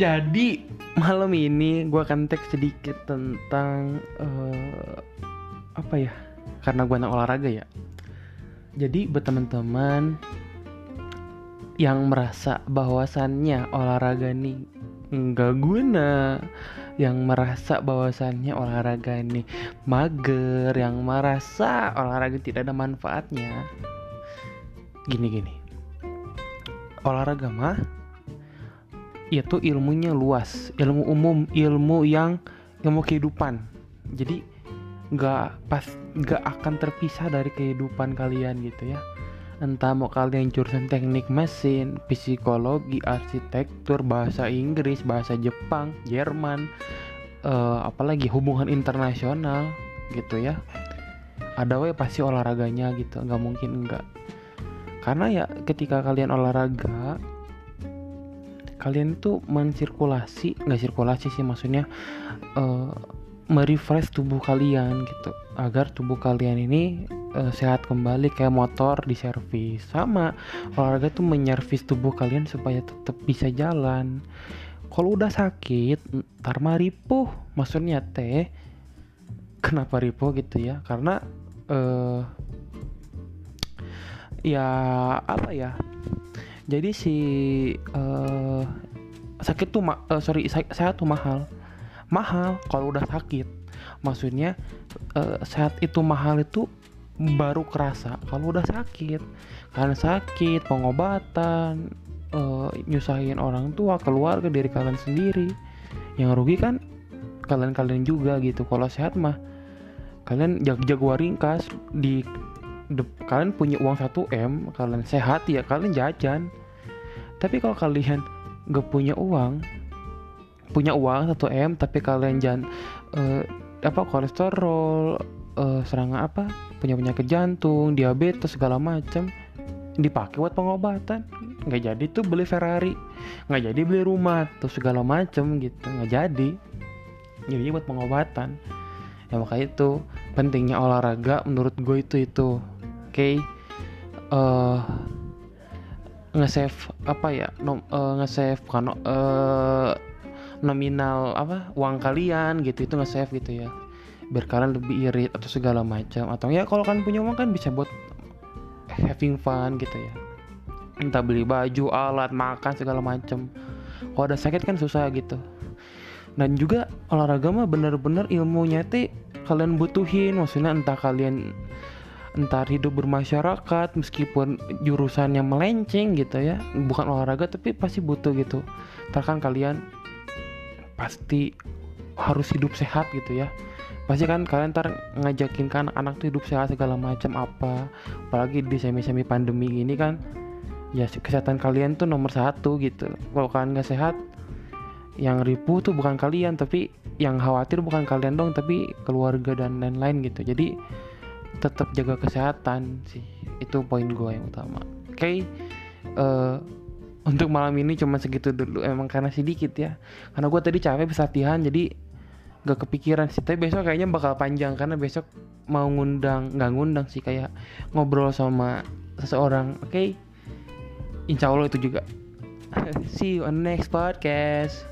Jadi malam ini gue akan teks sedikit tentang eh, apa ya? Karena gue anak olahraga ya. Jadi buat teman-teman yang merasa bahwasannya olahraga nih nggak guna, yang merasa bahwasannya olahraga ini mager, yang merasa olahraga tidak ada manfaatnya. Gini-gini. Olahraga mah itu ilmunya luas, ilmu umum, ilmu yang ilmu kehidupan. Jadi nggak pas nggak akan terpisah dari kehidupan kalian gitu ya. Entah mau kalian jurusan teknik mesin, psikologi, arsitektur, bahasa Inggris, bahasa Jepang, Jerman, eh, apalagi hubungan internasional gitu ya. Ada we pasti olahraganya gitu, nggak mungkin enggak. Karena ya ketika kalian olahraga kalian tuh mensirkulasi nggak sirkulasi sih maksudnya uh, merefresh tubuh kalian gitu agar tubuh kalian ini uh, sehat kembali kayak motor di servis. Sama olahraga tuh menyervis tubuh kalian supaya tetap bisa jalan. Kalau udah sakit ntar mah ripuh. Maksudnya teh kenapa ripuh gitu ya? Karena uh, ya apa ya jadi si uh, sakit tuh ma uh, sorry sehat tuh mahal. Mahal kalau udah sakit. Maksudnya uh, sehat itu mahal itu baru kerasa kalau udah sakit. Karena sakit pengobatan uh, nyusahin orang tua keluarga diri kalian sendiri. Yang rugi kan kalian-kalian juga gitu. Kalau sehat mah kalian jag jaguar ringkas di de, kalian punya uang 1 m kalian sehat ya kalian jajan tapi kalau kalian gak punya uang punya uang 1 m tapi kalian jangan uh, apa kolesterol uh, serangan apa punya penyakit jantung diabetes segala macam dipakai buat pengobatan. Nggak jadi tuh beli Ferrari nggak jadi beli rumah tuh segala macam gitu. Nggak jadi. Jadi buat pengobatan. Ya makanya itu pentingnya olahraga menurut gue itu itu. Oke? Okay? uh, nge-save apa ya nom, uh, nge-save kan uh, nominal apa uang kalian gitu itu nge-save gitu ya. Biar kalian lebih irit atau segala macam. Atau ya kalau kalian punya uang kan bisa buat having fun gitu ya. Entah beli baju alat makan segala macam. Kalau ada sakit kan susah gitu. Dan juga olahraga mah bener-bener ilmunya teh kalian butuhin. Maksudnya entah kalian entar hidup bermasyarakat meskipun jurusannya melenceng gitu ya bukan olahraga tapi pasti butuh gitu. Ntar kan kalian pasti harus hidup sehat gitu ya. Pasti kan kalian ntar ngajakin kan anak tuh hidup sehat segala macam apa. Apalagi di semi-semi pandemi ini kan ya kesehatan kalian tuh nomor satu gitu. Kalau kalian nggak sehat yang ribu tuh bukan kalian tapi yang khawatir bukan kalian dong tapi keluarga dan lain-lain gitu. Jadi tetap jaga kesehatan sih. Itu poin gue yang utama. Oke okay? uh, eh, untuk malam ini cuma segitu dulu. Emang karena sedikit ya. Karena gue tadi capek bisa latihan jadi gak kepikiran sih. Tapi besok kayaknya bakal panjang karena besok mau ngundang nggak ngundang sih kayak ngobrol sama seseorang. Oke okay? insya Allah itu juga. See you on next podcast